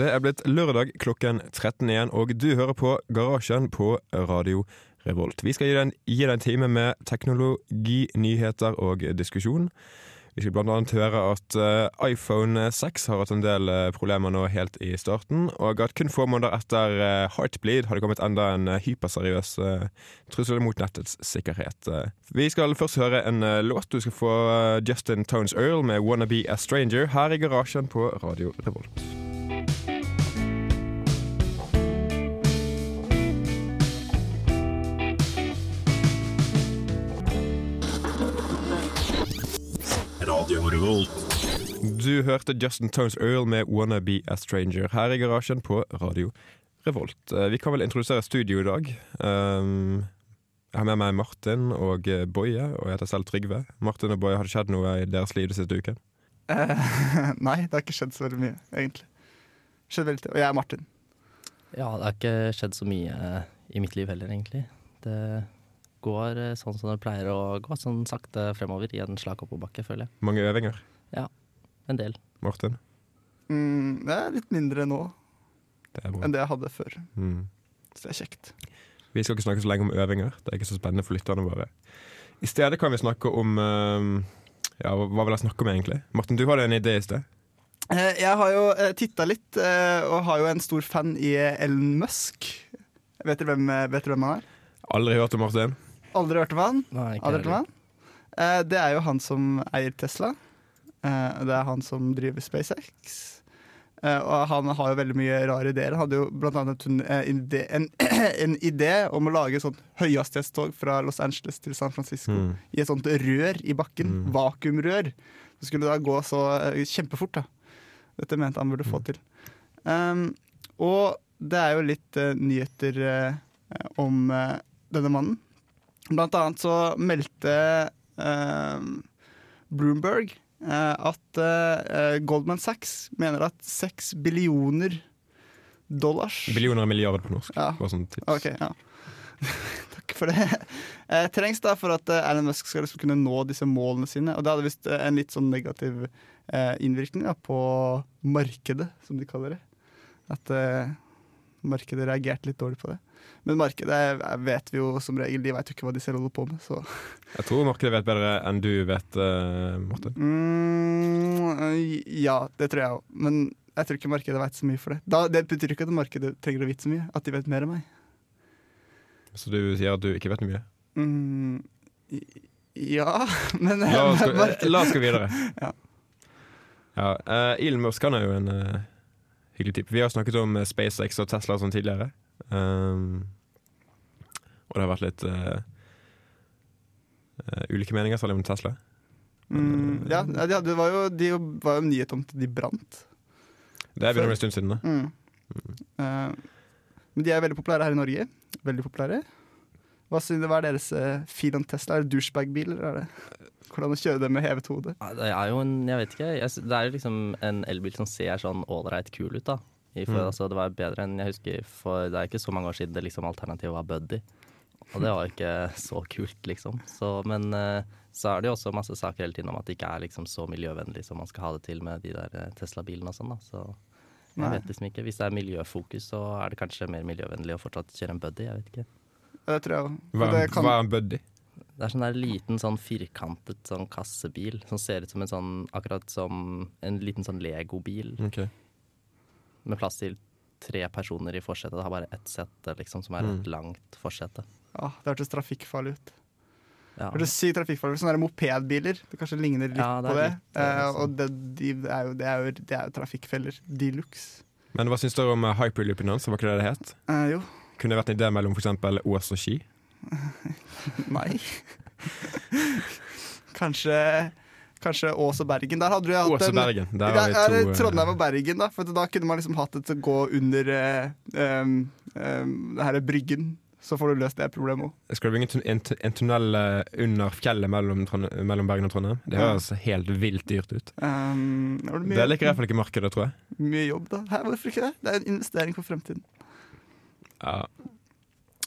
Det er blitt lørdag klokken 13 igjen, og du hører på Garasjen på Radio Revolt. Vi skal gi deg en, time med teknologi, nyheter og diskusjon. Vi skal annet høre at eh, iPhone 6 har hatt en del eh, problemer nå helt i starten, og at kun få måneder etter eh, Heartbleed har det kommet enda en hyperseriøs trussel mot nettets sikkerhet. Vi skal først høre en låt. Du skal få Justin Tones Earl med 'Wanna Be A Stranger' her i garasjen på Radio Revolt. Du hørte Justin Tones Earl med 'Wanna Be A Stranger' her i garasjen på Radio Revolt. Eh, Vi kan vel introdusere studio i dag. Um, jeg har med meg Martin og eh, Boje, og jeg heter selv Trygve. Martin og Boje, har det skjedd noe i deres liv den siste uken? Uh, nei, det har ikke skjedd så veldig mye, egentlig. Skjedd veldig lite. Og jeg er Martin. Ja, det har ikke skjedd så mye i mitt liv heller, egentlig. Det går eh, sånn som det pleier å gå, sånn sakte fremover i en slak oppoverbakke, føler jeg. Mange øvinger? Ja, En del. Martin? Mm, det er litt mindre nå Det enn det jeg hadde før. Mm. Så det er kjekt. Vi skal ikke snakke så lenge om øvinger. Det er ikke så spennende for lytterne våre. I stedet kan vi snakke om um, Ja, hva vil jeg snakke om, egentlig? Martin, du hadde en idé i sted. Eh, jeg har jo eh, titta litt, og har jo en stor fan i Ellen Musk. Vet dere hvem, vet dere hvem han er? Aldri hørt om Martin. Aldri hørt om han? Nei, ikke Aldri hørt om han? Eh, det er jo han som eier Tesla. Eh, det er han som driver SpaceX. Eh, og han har jo veldig mye rare ideer. Han hadde jo blant annet en, eh, idé, en, en idé om å lage sånn høyhastighetstog fra Los Angeles til San Francisco Mm. i et sånt rør i bakken. Mm. Vakuumrør. Det skulle da gå så eh, kjempefort, da. Dette mente han burde få Mm. til. Um, og det er jo litt uh, nyheter uh, om uh, denne mannen. Blant annet så meldte eh, Bloomberg eh, at eh, Goldman Sachs mener at seks billioner dollars Billioner og milliarder på norsk. Ja. Bare sånn tips. Okay, ja. Takk for det. Eh, trengs da for at eh, Elon Musk skal liksom kunne nå disse målene sine. Og det hadde visst eh, en litt sånn negativ eh, innvirkning da, på markedet, som de kaller det. At markedet reagerte litt dårlig på det. Men markedet eh, vet vi jo som regel, de vet jo ikke hva de selv holder på med, så Jeg tror markedet vet bedre enn du vet, Morten. Martin. mm, Ja, det tror jeg òg. Men jeg tror ikke markedet vet så mye for det. Da, det betyr ikke at markedet trenger å vite så mye. At de vet mer enn meg. Så du sier at du ikke vet noe mye? Mm, ja, men La oss gå, la oss gå videre. Ja. Ja, uh, Elon Musk han er jo en uh, hyggelig type. Vi har snakket om eh, SpaceX og Tesla sånn tidligere. Um, og det har vært litt uh, uh, ulike meninger, særlig om Tesla. Mm, ja, de, hadde, det var jo, de var jo en nyhet om at de brant. Det er begynner å bli en stund siden. da Mm. Uh, men de er veldig populære her i Norge. Veldig populære. Hva, synes, hva er deres uh, feel on Tesla? Er det douchebag-bil, eller er det hvordan å kjøre det med hevet hode? Ja, Det er jo en, jeg vet ikke, jeg, det er jo liksom en elbil som ser sånn ålreit kul ut, da. For, Mm. altså, det var bedre enn jeg husker, for det er ikke så mange år siden det liksom alternativet var Buddy. Og det var jo ikke så kult, liksom. Så, men eh, så er det jo også masse saker hele tiden om at det ikke er liksom så miljøvennlig som man skal ha det til med de der eh, Tesla-bilene og sånn, da. Så jeg Nei. vet liksom ikke. Hvis det er miljøfokus, så er det kanskje mer miljøvennlig å fortsatt kjøre en Buddy, jeg vet ikke. Ja, Det tror jeg òg. Hva, Det kan- hva er en buddy? Det er sånn der liten sånn firkantet sånn kassebil som ser ut som en sånn akkurat som en liten sånn legobil Ok. Med plass til tre personer i forsetet. Det har bare ett sett liksom som er et Mm. langt forsete. Ja, det hørtes trafikkfarlig ut. Ja. Det hørtes sykt trafikkfarlig ut. Sånne mopedbiler. Det kanskje ligner litt Ja, det på det. litt, eh, liksom. sånn. og det, de, det, er jo, det, er jo, det er jo trafikkfeller de luxe. Men hva syns dere om uh, hyperloopen hans? Var ikke det det het? Eh, jo. Kunne det vært en idé mellom f.eks. Ås og Ski? Nei. kanskje Kanskje Ås og Bergen. Der hadde du hatt en Bergen. Der Ja, ja, to uh, Trondheim og Bergen, da. For da kunne man liksom hatt det til å gå under eh, um, um, det her er bryggen. Så får du løst det problemet òg. Skal det bli en, en, en tunnel uh, under fjellet mellom, mellom Bergen og Trondheim? Det Ja. høres helt vilt dyrt ut. Um, det Det liker i hvert fall ikke markedet, tror jeg. mye jobb, da. Her, hvorfor ikke det? Det er en investering for fremtiden. Ja.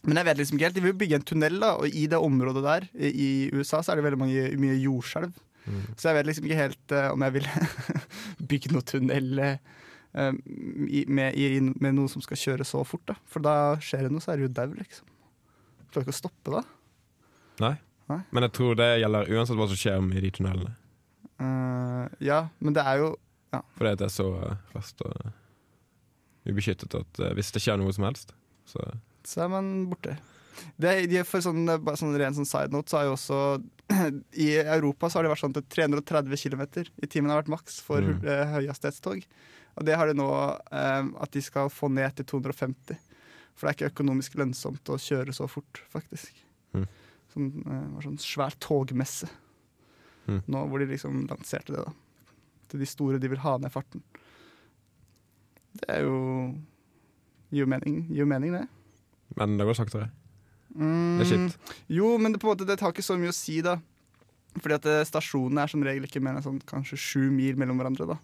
Men jeg vet liksom ikke helt. De vil bygge en tunnel, da, og i det området der, i i USA, så er det veldig mange, mye jordskjelv. Mm. Så jeg vet liksom ikke helt uh, om jeg vil bygge noe tunnel i, med, i, med noe som skal kjøre så fort. Da. For da skjer det noe, så er det jo dau, liksom. Klarer ikke å stoppe da. Nei. Nei. Men jeg tror det gjelder uansett hva som skjer i de tunnelene. Uh, ja, men det er jo Fordi at det er så fast og ubeskyttet at hvis det skjer noe som helst, så så er man borte. Det, for sånn, sånn ren sånn side note, så har jo også I Europa så har det vært sånn at 330 km i timen har vært maks for Mm. mm. høyhastighetstog. Og det har de nå um, at de skal få ned til 250. For det er ikke økonomisk lønnsomt å kjøre så fort, faktisk. Mm. Sånn, uh, var sånn svær togmesse Mm. nå hvor de liksom lanserte det, da. Til de store de vil ha ned farten. Det er jo Gir jo mening, gir mening, det. Men det går saktere. Mm, Det er kjipt. Jo, men det, på en måte, det tar ikke så mye å si, da. Fordi at eh, stasjonene er som regel ikke mer enn sånn, kanskje sju mil mellom hverandre. da.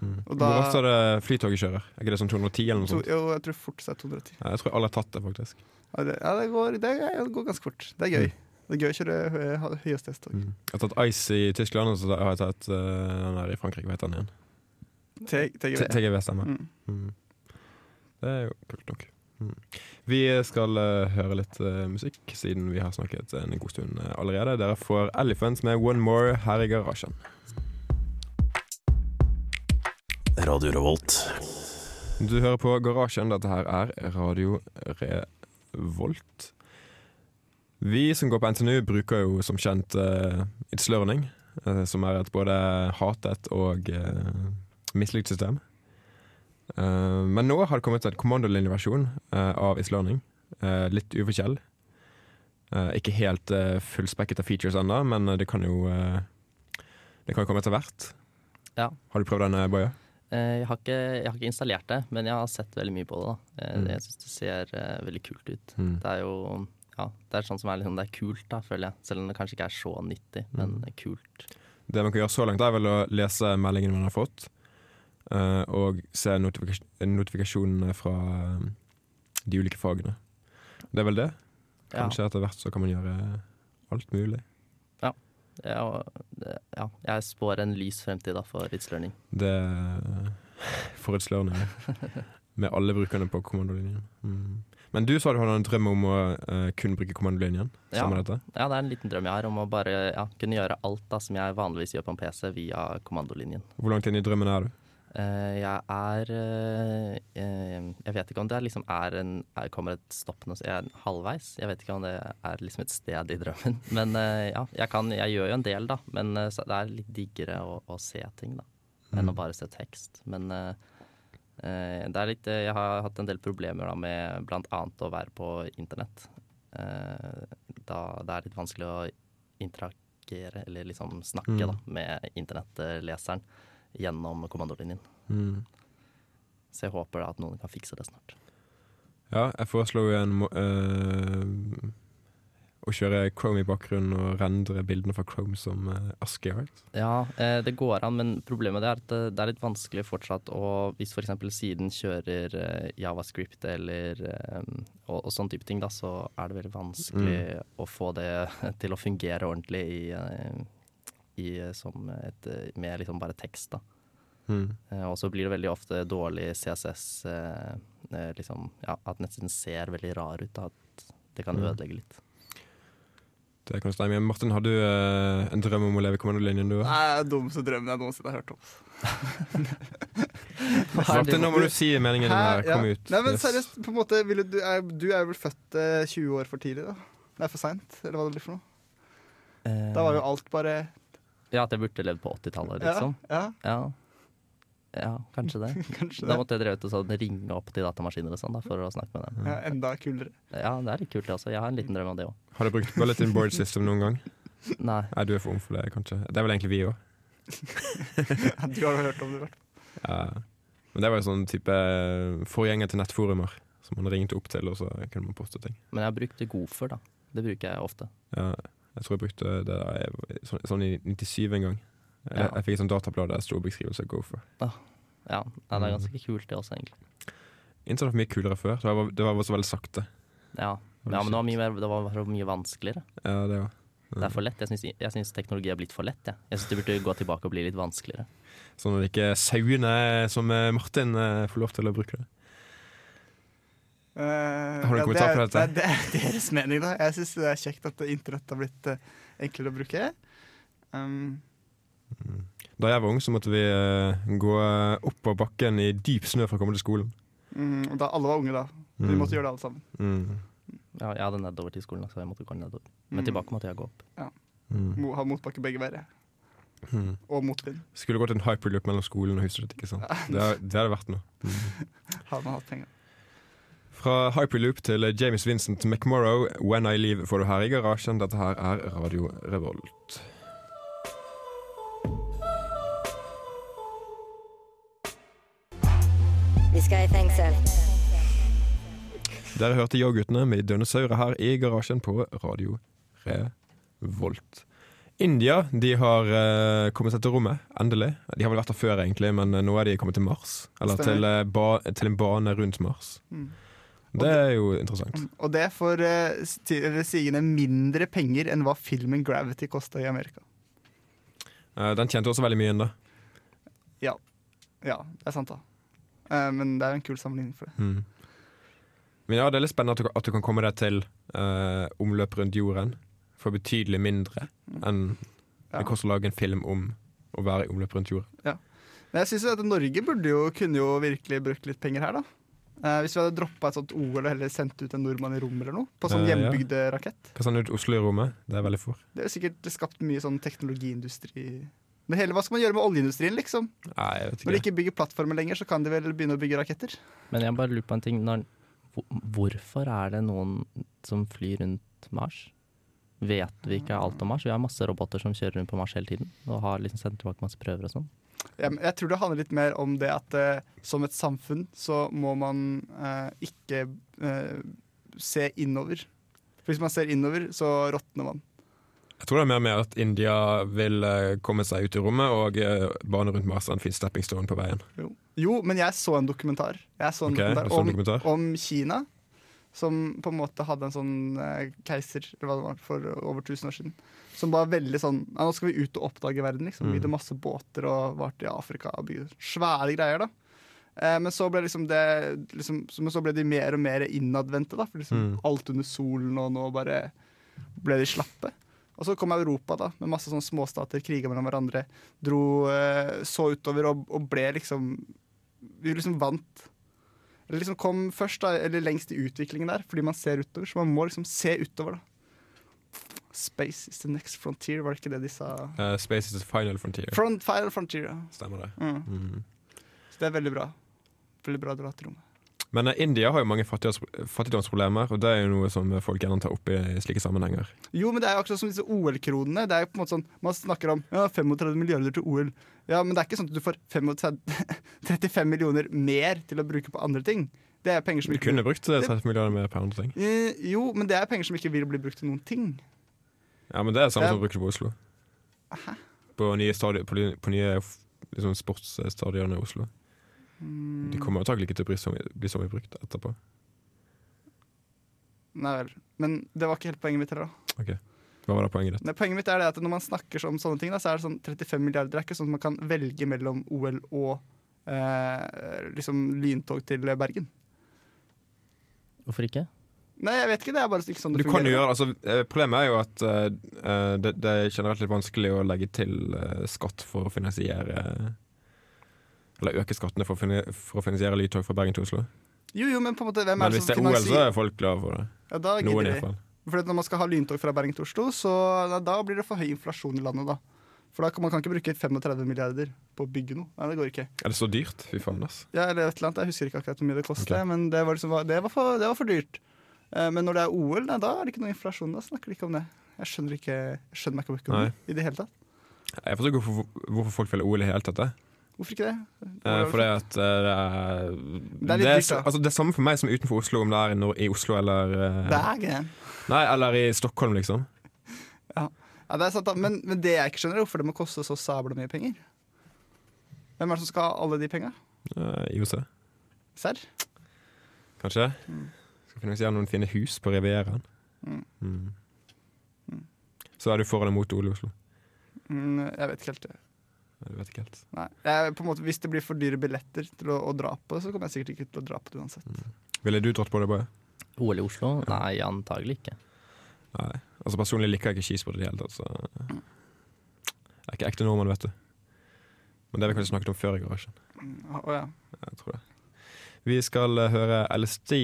Mm. Da- Hvor ofte er det flytoget kjører? Er ikke det sånn 210 eller noe sånt? jo, jeg tror fort det er 210. Ja, jeg tror alle har tatt det, faktisk. Ja, det, ja, det, går, det, det går ganske fort. Det er gøy. Det er gøy å kjøre hø- høyhastighetstog. Mm. Jeg har tatt Ice i Tyskland, og så har jeg tatt uh, den der i Frankrike. Hva heter den igjen? TGV. Stemmer. Mm. Mm. Det er jo kult nok. Mm. Vi skal uh, høre litt uh, musikk, siden vi har snakket en god stund uh, allerede. Dere får Elephants med One More her i garasjen. Radio Revolt. Du hører på Garasjen. Dette her er Radio Revolt. Vi som går på NTNU, bruker jo som kjent It's Learning, som er et både hatet og mislikt system. Eh, men nå har det kommet en kommandolinjeversjon uh, av Islanding. Eh, litt uforskjell. Eh, ikke helt fullspekket av features ennå, men det kan jo eh, Det kan jo komme etter hvert. Ja. Har du prøvd den, eh, Boje? Eh, Jeg har, ikke, jeg har ikke installert det, men jeg har sett veldig mye på det. da. Eh, Mm. Jeg syns det ser eh, veldig kult ut. Mm. Det er jo ja, det er sånn som er liksom, det er kult, da, føler jeg. Selv om det kanskje ikke er så nyttig, men Mm. kult. Det man kan gjøre så langt, er vel å lese meldingen man har fått, eh, og se notifikas notifikasjonene fra eh, de ulike fagene. Det er vel det. Ja, Kanskje etter hvert så kan man gjøre alt mulig. ja, ja. ja, jeg spår en lys fremtid da, for It's Learning. Det For It's Learning. med alle brukerne på kommandolinjen. Mm. Men du sa du hadde en drøm om å uh, kun bruke kommandolinjen? Ja. Ja, det er en liten drøm jeg har om å bare ja, kunne gjøre alt da, som jeg vanligvis gjør på en PC via kommandolinjen. Hvor langt inn i drømmen er du? Eh, jeg er eh, eh, Jeg vet ikke om det liksom er en er, Kommer et stopp nå, så jeg er halvveis. Jeg vet ikke om det er liksom et sted i drømmen. Men ja, jeg, kan, jeg gjør jo en del, da. Men det er litt diggere å, å se ting, da. Enn Mm. å bare se tekst. Men det er litt Jeg har hatt en del problemer da med annet å være på internett. Da det er litt vanskelig å interagere, eller liksom snakke, Mm. da, med internettleseren gjennom kommandolinjen. Mm. Så jeg håper da at noen kan fikse det snart. Ja, jeg foreslo jo en eh, å kjøre Chrome i bakgrunnen og rendre bildene fra Chrome som uh, ASCII-art. Ja, eh, det går an, men problemet er at det, det er litt vanskelig fortsatt å Hvis f.eks. siden kjører eh, javascript eller eh, og, og sånn type ting, da, så er det veldig vanskelig å få det til å fungere ordentlig i, eh, i som et, med liksom bare tekst, da. Mm. Eh, og så blir det veldig ofte dårlig CSS, eh, eh, liksom Ja, at nettsiden ser veldig rar ut. Da, at det kan Mm. ødelegge litt. Det kan stemme. Martin, har du eh, en drøm om å leve i kommandolinjen, du? Nei, det er den dummeste drømmen jeg noensinne har hørt om. Martin, nå må du si meningen din her. Kom Ja. ut. Nei, men Yes. seriøst, på en måte, ville du, er, du er vel født eh, 20 år for tidlig, da? Er for seint, eller hva det blir for noe? Eh, Da var jo alt bare Ja, at jeg burde levd på 80-tallet, liksom. ja Ja. ja, kanskje det. kanskje Da måtte jeg drevet og sånn, ringe opp til datamaskiner og sånn da, for å snakke med dem. Ja, enda kulere. Ja, det er litt kult det også. Jeg har en liten drøm om det òg. Har du brukt Bulletin Board System noen gang? Nei. Nei, du er for ung for det, kanskje. Det er vel egentlig vi òg. Du har jo hørt om det, i hvert fall. Ja. Men det var jo sånn type forgjenger til nettforumer som man ringte opp til, og så kunne man poste ting. Men jeg har brukt Gopher, da. Det bruker jeg ofte. Ja, jeg tror jeg brukte det der sånn, sånn i 97 en gang. Jeg, Ja. jeg fikk et sånt datablad der det sto beskrivelse av Gopher. Ja, ja det er Mm. ganske kult det også, egentlig. Internett var mye kulere før. Det var, det var så veldig sakte. Ja, ja men det var mye, det var mye vanskeligere. Ja, det var. Det er for lett. Jeg syns, teknologi er blitt for lett. Ja. jeg syns det burde gå tilbake og bli litt vanskeligere. Sånn at ikke sauene som eh, Martin eh, får lov til å bruke det. Eh, Har du en ja, kommentar det på dette? Det det er deres mening, da. Jeg syns det er kjekt at internett har blitt uh, enklere å bruke. Um, Da jeg var ung, så måtte vi uh, gå opp av bakken i dyp snø for å komme til skolen. mm, da alle var unge, da. Vi Mm. måtte gjøre det alle sammen. Mm. Ja, jeg hadde nedover til skolen, så jeg måtte gå nedover. Men Mm. tilbake måtte jeg gå opp. Mm. Ha motbakke begge veier. Mm. Og motvind. Skulle gått en hyperloop mellom skolen og huset ditt. ikke sant? Det, er- det hadde vært noe. Mm. Hadde man hatt penger. Fra hyperloop til James Vincent McMorrow, 'When I Leave', får du her i garasjen. Dette her er Radio Revolt. Vi skal i fengsel. Dere hørte Yo-guttene med Dønnesauret her i garasjen på Radio Revolt. India de har uh, kommet seg til rommet, endelig. De har vel vært der før, egentlig, men uh, nå er de kommet til Mars. Eller til, uh, ba til en bane rundt Mars. Mm. Det er jo interessant. Og det får uh, sigende mindre penger enn hva filmen 'Gravity' kosta i Amerika. Uh, Den tjente også veldig mye inn, da. Ja, det er sant, da. Uh, men det er jo en kul sammenligning for det. Mm. Men ja, det er litt spennende at du, at du kan komme deg til omløp rundt jorden for betydelig mindre enn Ja. det koster å lage en film om å være i omløp rundt jorden. Men jeg at Norge burde jo, kunne jo virkelig brukt litt penger her, da. Eh, hvis vi hadde droppa et sånt OL og heller sendt ut en nordmann i rommet eller noe. På sånn hjembygde ja. rakett. Hva sånn ut Oslo i rommet? Det er veldig for. Det er sikkert skapt mye sånn teknologiindustri Men hele, Hva skal man gjøre med oljeindustrien, liksom? Nei, jeg vet ikke. Når de ikke. ikke bygger plattformer lenger, så kan de vel begynne å bygge raketter? Men jeg bare lurer på en ting. Når, hvorfor er det noen som flyr rundt Mars? Vet vi ikke alt om Mars? Vi har masse roboter som kjører rundt på Mars hele tiden. Og har liksom sendt tilbake masse prøver og sånn. Jeg, jeg tror det handler litt mer om det at uh, som et samfunn så må man uh, ikke uh, se innover. For hvis man ser innover, så råtner man. Jeg tror det er mer med at India vil komme seg ut i rommet, og bane rundt Mars er en fin stepping stone på veien. Jo. jo, men jeg så en dokumentar, jeg så en okay, dokumentar, om, dokumentar? om Kina. Som på en måte hadde en sånn eh, keiser eller hva det var, for over 1000 år siden. Som var veldig sånn ja, Nå skal vi ut og oppdage verden. liksom Mm. Bygde masse båter og var til Afrika og bygde svære greier. da eh, Men så ble liksom det liksom, Men så ble de mer og mer innadvendte. da For liksom Mm. alt under solen, og nå bare ble de slappe. Og så kom Europa da med masse sånne småstater, kriga mellom hverandre. Dro, eh, så utover og, og ble liksom Vi liksom vant. Eller liksom kom først, da, eller lengst i utviklingen der, fordi man ser utover. Så man må liksom se utover, da. Space is the next frontier, var det ikke det de sa? Uh, Space is the final frontier. Front, final frontier, ja. Stemmer det. Mm. Mm. Så det er veldig bra. Veldig bra dratt i rommet. Men eh, India har jo mange fattigdomsproblemer, og det er jo noe som folk gjerne tar opp i slike sammenhenger. Jo, men det er jo akkurat som disse OL-kronene. Det er jo på en måte sånn, Man snakker om ja, 35 milliarder til OL. Ja, Men det er ikke sånn at du får 35, 35 millioner mer til å bruke på andre ting. Det er penger som ikke... Du kunne brukt eh, 30 milliarder mer på andre ting. Eh, Jo, men det er penger som ikke vil bli brukt til noen ting. Ja, men det er det samme Det er- som brukes på Oslo. På nye, stadi på, på nye liksom, sportsstadioner i Oslo. Mm. De kommer antakelig ikke til å bli så, mye- bli så mye brukt etterpå. Nei vel. Men det var ikke helt poenget mitt heller, da. Hva var da poenget ditt? Nei, poenget mitt er det at når man snakker om sånne ting, da, så er det sånn 35 milliarder. Det er ikke sånn at man kan velge mellom OL og eh, liksom lyntog til Bergen. Hvorfor ikke? Nei, jeg vet ikke. Det er bare ikke sånn Du fungerer. kan jo gjøre, altså, eh, Problemet er jo at eh, det, det er generelt litt vanskelig å legge til uh, skatt for å finansiere Eller øke skattene for å, finne, for å finansiere lyntog fra Bergen til Oslo. Jo, jo, men på en måte, hvem Men er det hvis det er OL, så er folk glade for det. ja, da Noen gidder i de. hvert. For når man skal ha lyntog fra Bergen til Oslo, så da, da blir det for høy inflasjon i landet, da. For da kan man kan ikke bruke 35 milliarder på å bygge noe. Nei, det går ikke. Er det så dyrt? Fy faen, ass. Ja, eller et eller annet. Jeg husker ikke akkurat hvor mye det koster, Ok. men det var, liksom, det, var for, det var for dyrt. Eh, Men når det er OL, nei, da er det ikke noe inflasjon. Da snakker de ikke om det. Jeg skjønner, ikke, jeg skjønner meg ikke om det i det hele tatt. Jeg forstår ikke hvorfor, hvorfor folk vil OL i hele tatt. det. Hvorfor ikke det? Eh, for det at eh, det er Det er litt dyrt, da. altså, det er samme for meg som utenfor Oslo, om det er i, i Oslo eller eh, Det er ikke det. Nei, eller i Stockholm, liksom. Ja, det er sant, da. Men, men det jeg ikke skjønner, er hvorfor det må koste så sabla mye penger. Hvem er det som skal ha alle de penga? Uh, IOC, Serr? kanskje. Mm. Skal finansiere noen fine hus på Rivieraen. Mm. Mm. Så er du for eller mot Ole Oslo? Mm, jeg vet ikke helt det. Vet ikke helt. Nei. Jeg, på en måte, hvis det blir for dyre billetter til å, å dra på, så kommer jeg sikkert ikke til å dra på det uansett. Ville du dratt på det, Boje? OL i Oslo? Nei, antagelig ikke. Nei. Altså Personlig liker jeg ikke skisport i det hele tatt, så Jeg er ikke ekte nordmann, vet du. Men det har vi kanskje snakket om før i garasjen. Mm, Å ja. Jeg tror det. Vi skal eh, høre LSD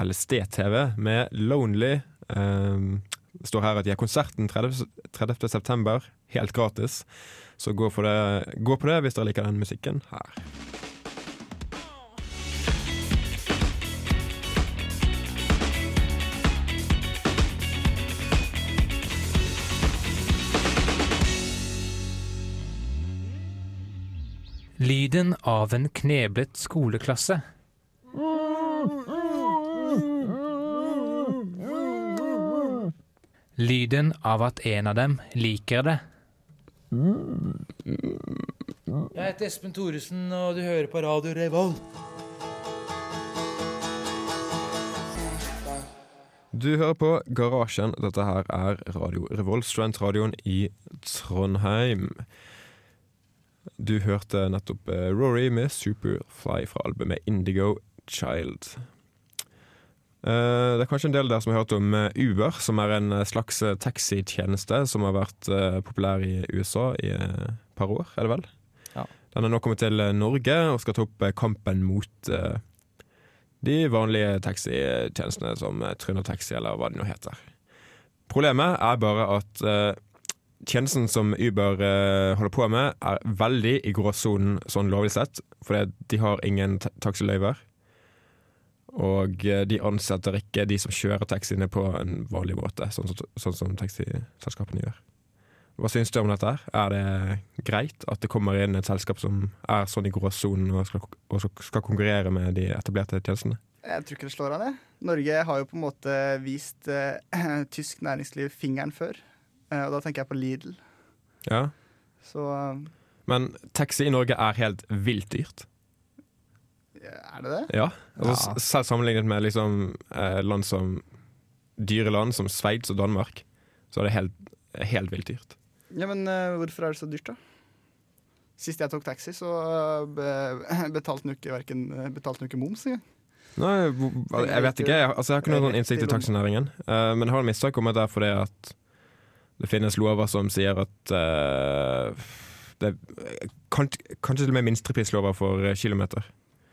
LSD-TV med Lonely. Um, det står her at de har konserten 30. 30. september, helt gratis. Så gå, det, gå på det hvis dere liker den musikken her. Lyden av en kneblet skoleklasse. Lyden av at en av dem liker det. Jeg heter Espen Thoresen, og du hører på Radio Revolt. Du hører på Garasjen. Dette her er Radio Revolt, studentradioen i Trondheim. Du hørte nettopp eh, Rory med Superfly fra albumet Indigo Child. Eh, det er kanskje en del der som har hørt om eh, Uber, som er en eh, slags taxitjeneste som har vært populær i USA i et par år, er det vel? Ja. Den er nå kommet til Norge og skal ta opp kampen mot de vanlige taxitjenestene som eh, Taxi, eller hva det nå heter. Problemet er bare at tjenesten som Uber holder på med, er veldig i gråsonen sånn lovlig sett, fordi de har ingen taxiløyver. Og eh, de ansetter ikke de som kjører taxiene på en vanlig måte, sånn, som- sånn som taxiselskapene gjør. Hva syns du om dette? her? Er det greit at det kommer inn et selskap som er sånn i gråsonen og og skal konkurrere med de etablerte tjenestene? Jeg tror ikke det slår an, jeg. Norge har jo på en måte vist eh, tysk næringsliv fingeren før. Eh, og da tenker jeg på Lidl. Ja. Så eh, Men taxi i Norge er helt vilt dyrt. Er det det? Ja. Altså, Ja. Selv sammenlignet med liksom, eh, land som dyre land som Sveits og Danmark, så er det helt, helt vilt dyrt. Ja, men uh, hvorfor er det så dyrt, da? Sist jeg tok taxi, så uh, betalte hun ikke, hverken, eh, betalte ikke moms engang. Nei, jeg vet ikke. Jeg, altså, jeg har ikke noen sånn innsikt i taxinæringen. Uh, men jeg har en mistanke om at det er fordi at det finnes lover som sier at det, er Kanskje til og med minsteprislover for kilometer.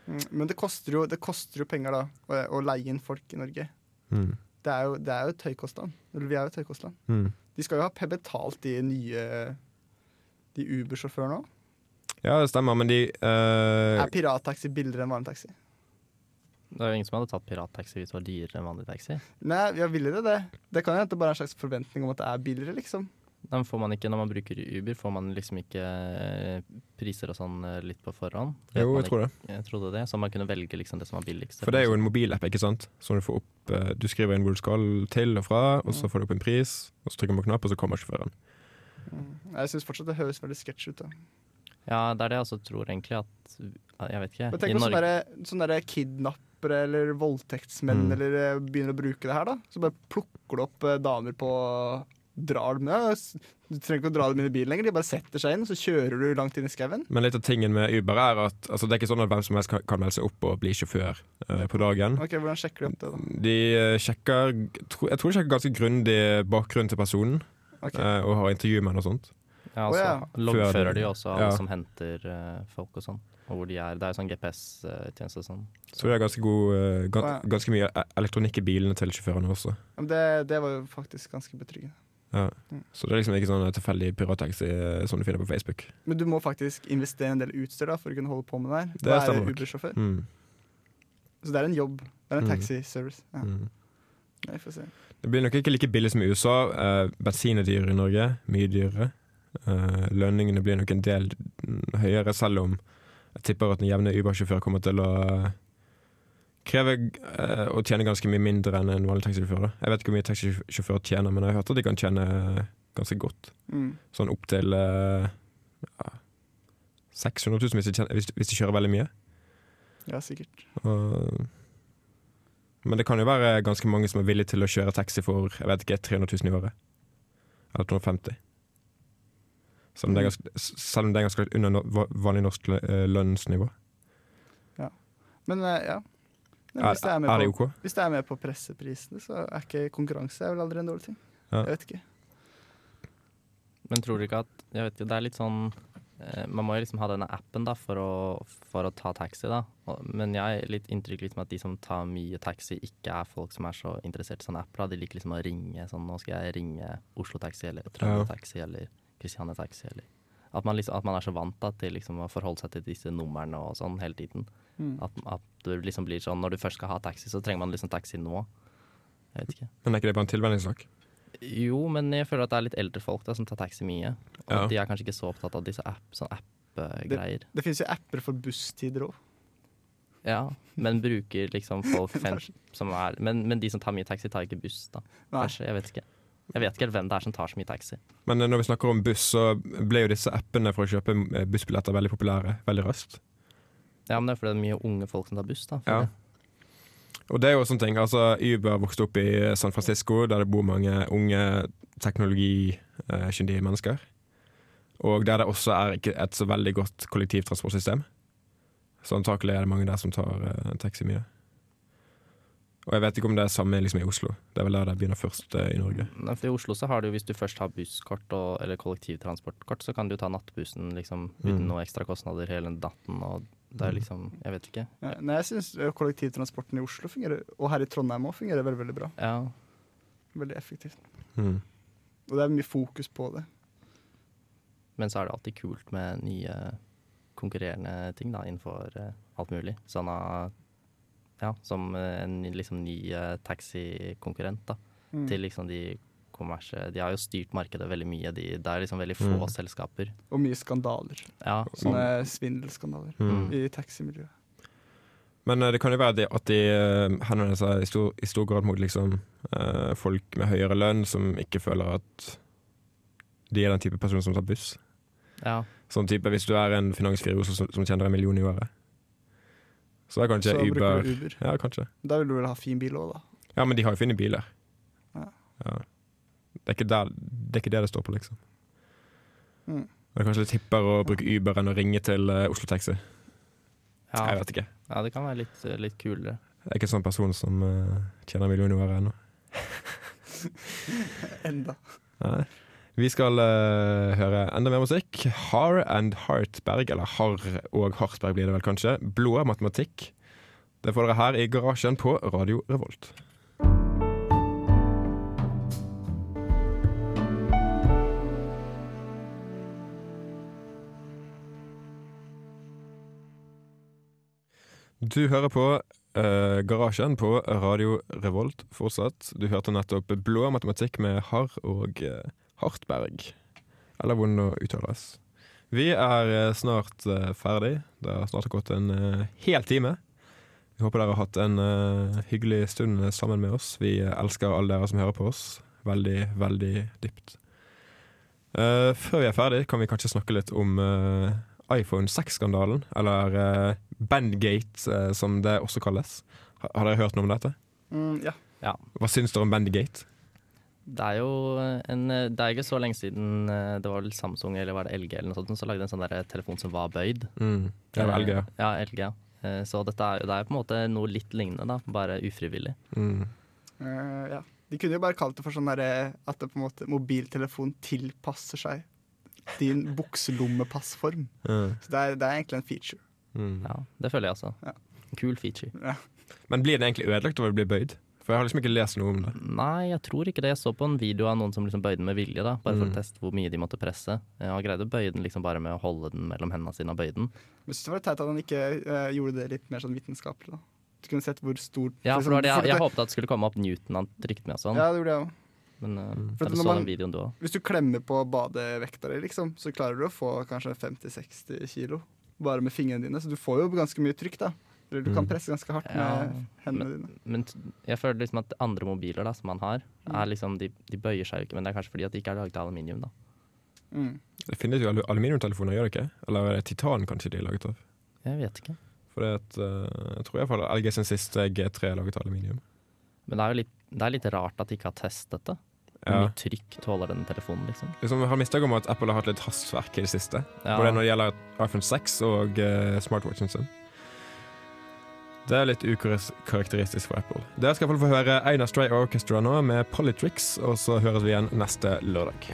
Mm, Men det koster, jo, det koster jo penger da å, å leie inn folk i Norge. Mm. Det er jo, det er jo et høykostland. Eller vi er jo et høykostland. Mm. De skal jo ha betalt de nye De Uber-sjåførene òg. Ja, det stemmer, men de uh... Er pirattaxi billigere enn vanlig taxi? Det er jo ingen som hadde tatt pirattaxi hvis det var dyrere enn vanlig taxi. Nei, ja, ville det det? Det kan jo hende det bare er en slags forventning om at det er billigere, liksom. Den får man ikke når man bruker Uber, får man liksom ikke eh, priser og sånn eh, litt på forhånd. Jo, jeg tror det. Jeg trodde det, så man kunne velge liksom det som var billigst. For det er jo en mobilapp, ikke sant? Så du får opp eh, Du skriver inn hvor du skal til og fra, og så får du opp en pris, og så trykker du på knapp, og så kommer sjåføren. Mm. Jeg syns fortsatt det høres veldig sketsj ut. da Ja, det er det jeg også tror egentlig at Jeg vet ikke. Men tenk på sånne, sånne der kidnappere eller voldtektsmenn Mm. eller begynner å bruke det her, da. Så bare plukker du opp damer på Drar dem ned. Du trenger ikke å dra dem inn i bilen lenger, de bare setter seg inn, så kjører du langt inn i skauen. Men litt av tingen med Uber er at altså, det er ikke sånn at hvem som helst kan, kan melde seg opp og bli sjåfør uh, på dagen. Ok, Hvordan sjekker du opp det, da? De eh, sjekker tro, Jeg tror de sjekker ganske grundig bakgrunnen til personen, okay. uh, og har intervju med henne og sånt. ja, altså, så ja. loggfører de også alle ja. som henter uh, folk og sånn. Og hvor de er. Det er sånn GPS-tjeneste og sånn. Så det er ganske, god, uh, gans, ja. ganske mye elektronikk i bilene til sjåførene også. Det, det var jo faktisk ganske betryggende. Ja. Mm. Så det er liksom ikke sånn tilfeldig pirattaxi eh, som du finner på Facebook. Men du må faktisk investere en del utstyr da for å kunne holde på med det her. Det er være. Uber-sjåfør. Mm. Så det er en jobb. Det er en taxiservice. taxi-service. Ja. Mm. Jeg får se. Det blir nok ikke like billig som i USA. Uh, bensin er dyrere i Norge. Mye dyrere. Uh, lønningene blir nok en del mm, høyere, selv om jeg tipper at en jevne Uber-sjåfør kommer til å eh, kreve eh, å tjene ganske mye mindre enn en vanlig taxisjåfør. Jeg vet ikke hvor mye taxisjåfør tjener, men jeg har hørt at de kan tjene ganske godt. Mm. Sånn opp til eh, ja, 600 000 hvis de, tjener, hvis, hvis de kjører veldig mye. Ja, sikkert. Og, men det kan jo være ganske mange som er villige til å kjøre taxi for jeg vet ikke, 300 000 i året. Eller 250. Selv om det er ganske, selv om det er ganske under vanlig norsk lønnsnivå. Ja. Men eh, ja. Men Er, hvis, jeg er med er det på, OK? hvis det er med på presseprisene, så er ikke konkurranse er vel aldri en dårlig ting. Ja. Jeg vet ikke. Men tror du ikke at Jeg vet ikke, det er litt sånn eh, Man må jo liksom ha denne appen da for å, for å ta taxi, da. Men jeg har litt inntrykk liksom at de som tar mye taxi, ikke er folk som er så interessert i sånne apper. da. De liker liksom å ringe sånn Nå skal jeg ringe Oslo Taxi eller Trøndelag Ja. Taxi eller Kristiania Taxi eller at man, liksom, at man er så vant da, til liksom å forholde seg til disse numrene og sånn hele tiden. Mm. At, at du liksom blir sånn når du først skal ha taxi, så trenger man liksom taxi nå. Jeg vet ikke. Men er ikke det bare en tilvenningssak? Jo, men jeg føler at det er litt eldre folk da som tar taxi mye. Og Ja. de er kanskje ikke så opptatt av disse app, sånn app-greier. Det finnes jo apper for busstider òg. Ja, men bruker liksom folk fem som er men, men de som tar mye taxi, tar ikke buss, da. Nei. Kanskje, jeg vet ikke. Jeg vet ikke helt hvem det er som tar så mye taxi. Men eh, når vi snakker om buss, så ble jo disse appene for å kjøpe eh, bussbilletter veldig populære veldig raskt. Ja, men det er fordi det er mye unge folk som tar buss, da. Ja. Og det er jo sånne ting. Altså, Uber vokste opp i San Francisco, der det bor mange unge teknologikyndige mennesker. Og der det også er ikke et så veldig godt kollektivtransportsystem. Så antakelig er det mange der som tar eh, taxi mye. Og jeg vet ikke om det er samme liksom, i Oslo. Det er vel der det begynner først eh, i Norge. Nei, for I Oslo så har du, hvis du først har busskort og, eller kollektivtransportkort, så kan du ta nattbussen liksom, uten Mm. noe ekstra kostnader hele natten. Og det er liksom Jeg vet ikke. Ja, Nei, jeg syns kollektivtransporten i Oslo fungerer, og her i Trondheim òg, fungerer veldig, veldig bra. Ja, Veldig effektivt. Mm. Og det er mye fokus på det. Men så er det alltid kult med nye konkurrerende ting da, innenfor eh, alt mulig. Sånn av Ja, som eh, en liksom ny eh, taxikonkurrent da, Mm. til liksom de kommersielle De har jo styrt markedet veldig mye. De, det er liksom veldig få Mm. selskaper. Og mye skandaler. Ja, Sånne svindelskandaler Mm. i taximiljøet. Men eh, det kan jo være at de henvender seg i stor, i stor grad mot liksom, eh, folk med høyere lønn som ikke føler at de er den type person som tar buss. ja. Sånn type Hvis du er en finansfirer som, som tjener en million i året, så er kanskje Så Uber bruker du Uber. Ja, kanskje. Da vil du vel ha fin bil òg, da. Ja, men de har jo fine biler. Ja. Ja. Det, er ikke der, det er ikke det det står på, liksom. Mm. Det er kanskje litt hippere å bruke Uber enn å ringe til uh, Oslo Taxi. Ja, Jeg vet ikke. ja, det kan være litt, eh, litt kulere. Jeg er ikke en sånn person som uh, tjener en million i året ennå. Enda. Nei. Vi skal uh, høre enda mer musikk. Har and Hartberg, eller Harr og Hartberg blir det vel kanskje. Blå matematikk. Det får dere her i garasjen på Radio Revolt. Du hører på uh, Garasjen på Radio Revolt fortsatt. Du hørte nettopp Blå matematikk med Harr og eh, Hartberg. Eller hvordan det uttales. Vi er eh, snart eh, ferdig. Det har snart gått en eh, hel time. Vi håper dere har hatt en hyggelig stund sammen med oss. Vi elsker alle dere som hører på oss. Veldig, veldig dypt. Eh, før vi er ferdig, kan vi kanskje snakke litt om iPhone 6-skandalen. Eller Bandgate, som det også kalles. Har, dere hørt noe om dette? Mm, ja. Hva syns dere om Bandgate? Det er jo en Det er ikke så lenge siden eh, det var vel Samsung eller var det LG eller noe sånt, som lagde en sånn der telefon som var bøyd. Mm. Det er LG, ja. Eh, Ja, LG, ja. Eh, Så dette er, jo- det er på en måte noe litt lignende, da, bare ufrivillig. Mm. Uh, ja. De kunne jo bare kalt det for sånn der, at det på en måte mobiltelefon tilpasser seg din bukselommepassform. Uh. Så det er, det er egentlig en feature. Mm. Ja, Det føler jeg også. Ja. Kul feature. Men blir det egentlig ødelagt av å bli bøyd? For jeg har liksom ikke lest noe om det. Nei, jeg tror ikke det. Jeg så på en video av noen som liksom bøyde den med vilje, da, bare for Mm. å teste hvor mye de måtte presse. Og greide å bøye den liksom bare med å holde den mellom hendene sine og bøye den. Men det var litt teit at han ikke uh, gjorde det litt mer sånn vitenskapelig. da. Du kunne sett hvor stort Ja, for det var det, jeg, jeg håpet at det skulle komme opp Newton han trykte med og sånn. Ja, det gjorde jeg også. Men uh, Mm. For når så man- den videoen du òg. Hvis du klemmer på badevekta di, liksom, så klarer du å få kanskje 50-60 kilo bare med fingrene dine. Så du får jo ganske mye trykk, da. Eller du kan Mm. presse ganske hardt Ja, med hendene dine. Men jeg føler liksom at andre mobiler da, som man har, Mm. er liksom, de, de bøyer seg jo ikke. Men det er kanskje fordi at de ikke er laget av aluminium. da. Mm. Det finnes jo aluminiumtelefoner, gjør det ikke? Eller er det titan kanskje de er laget av? Jeg vet ikke. For det at, eh, jeg tror iallfall LG sin siste G3 er laget av aluminium. Men det er jo litt, det er litt rart at de ikke har testet det. Hvor Ja. mye trykk tåler denne telefonen, liksom? Liksom, jeg har mistanke om at Apple har hatt litt hastverk i det siste. Ja. Både når det gjelder iPhone 6 og uh, smartwatchen sin. Det er litt ukarakteristisk for Apple. Dere skal få høre Einar Stray Orchestra nå med Polytrix, og så høres vi igjen neste lørdag.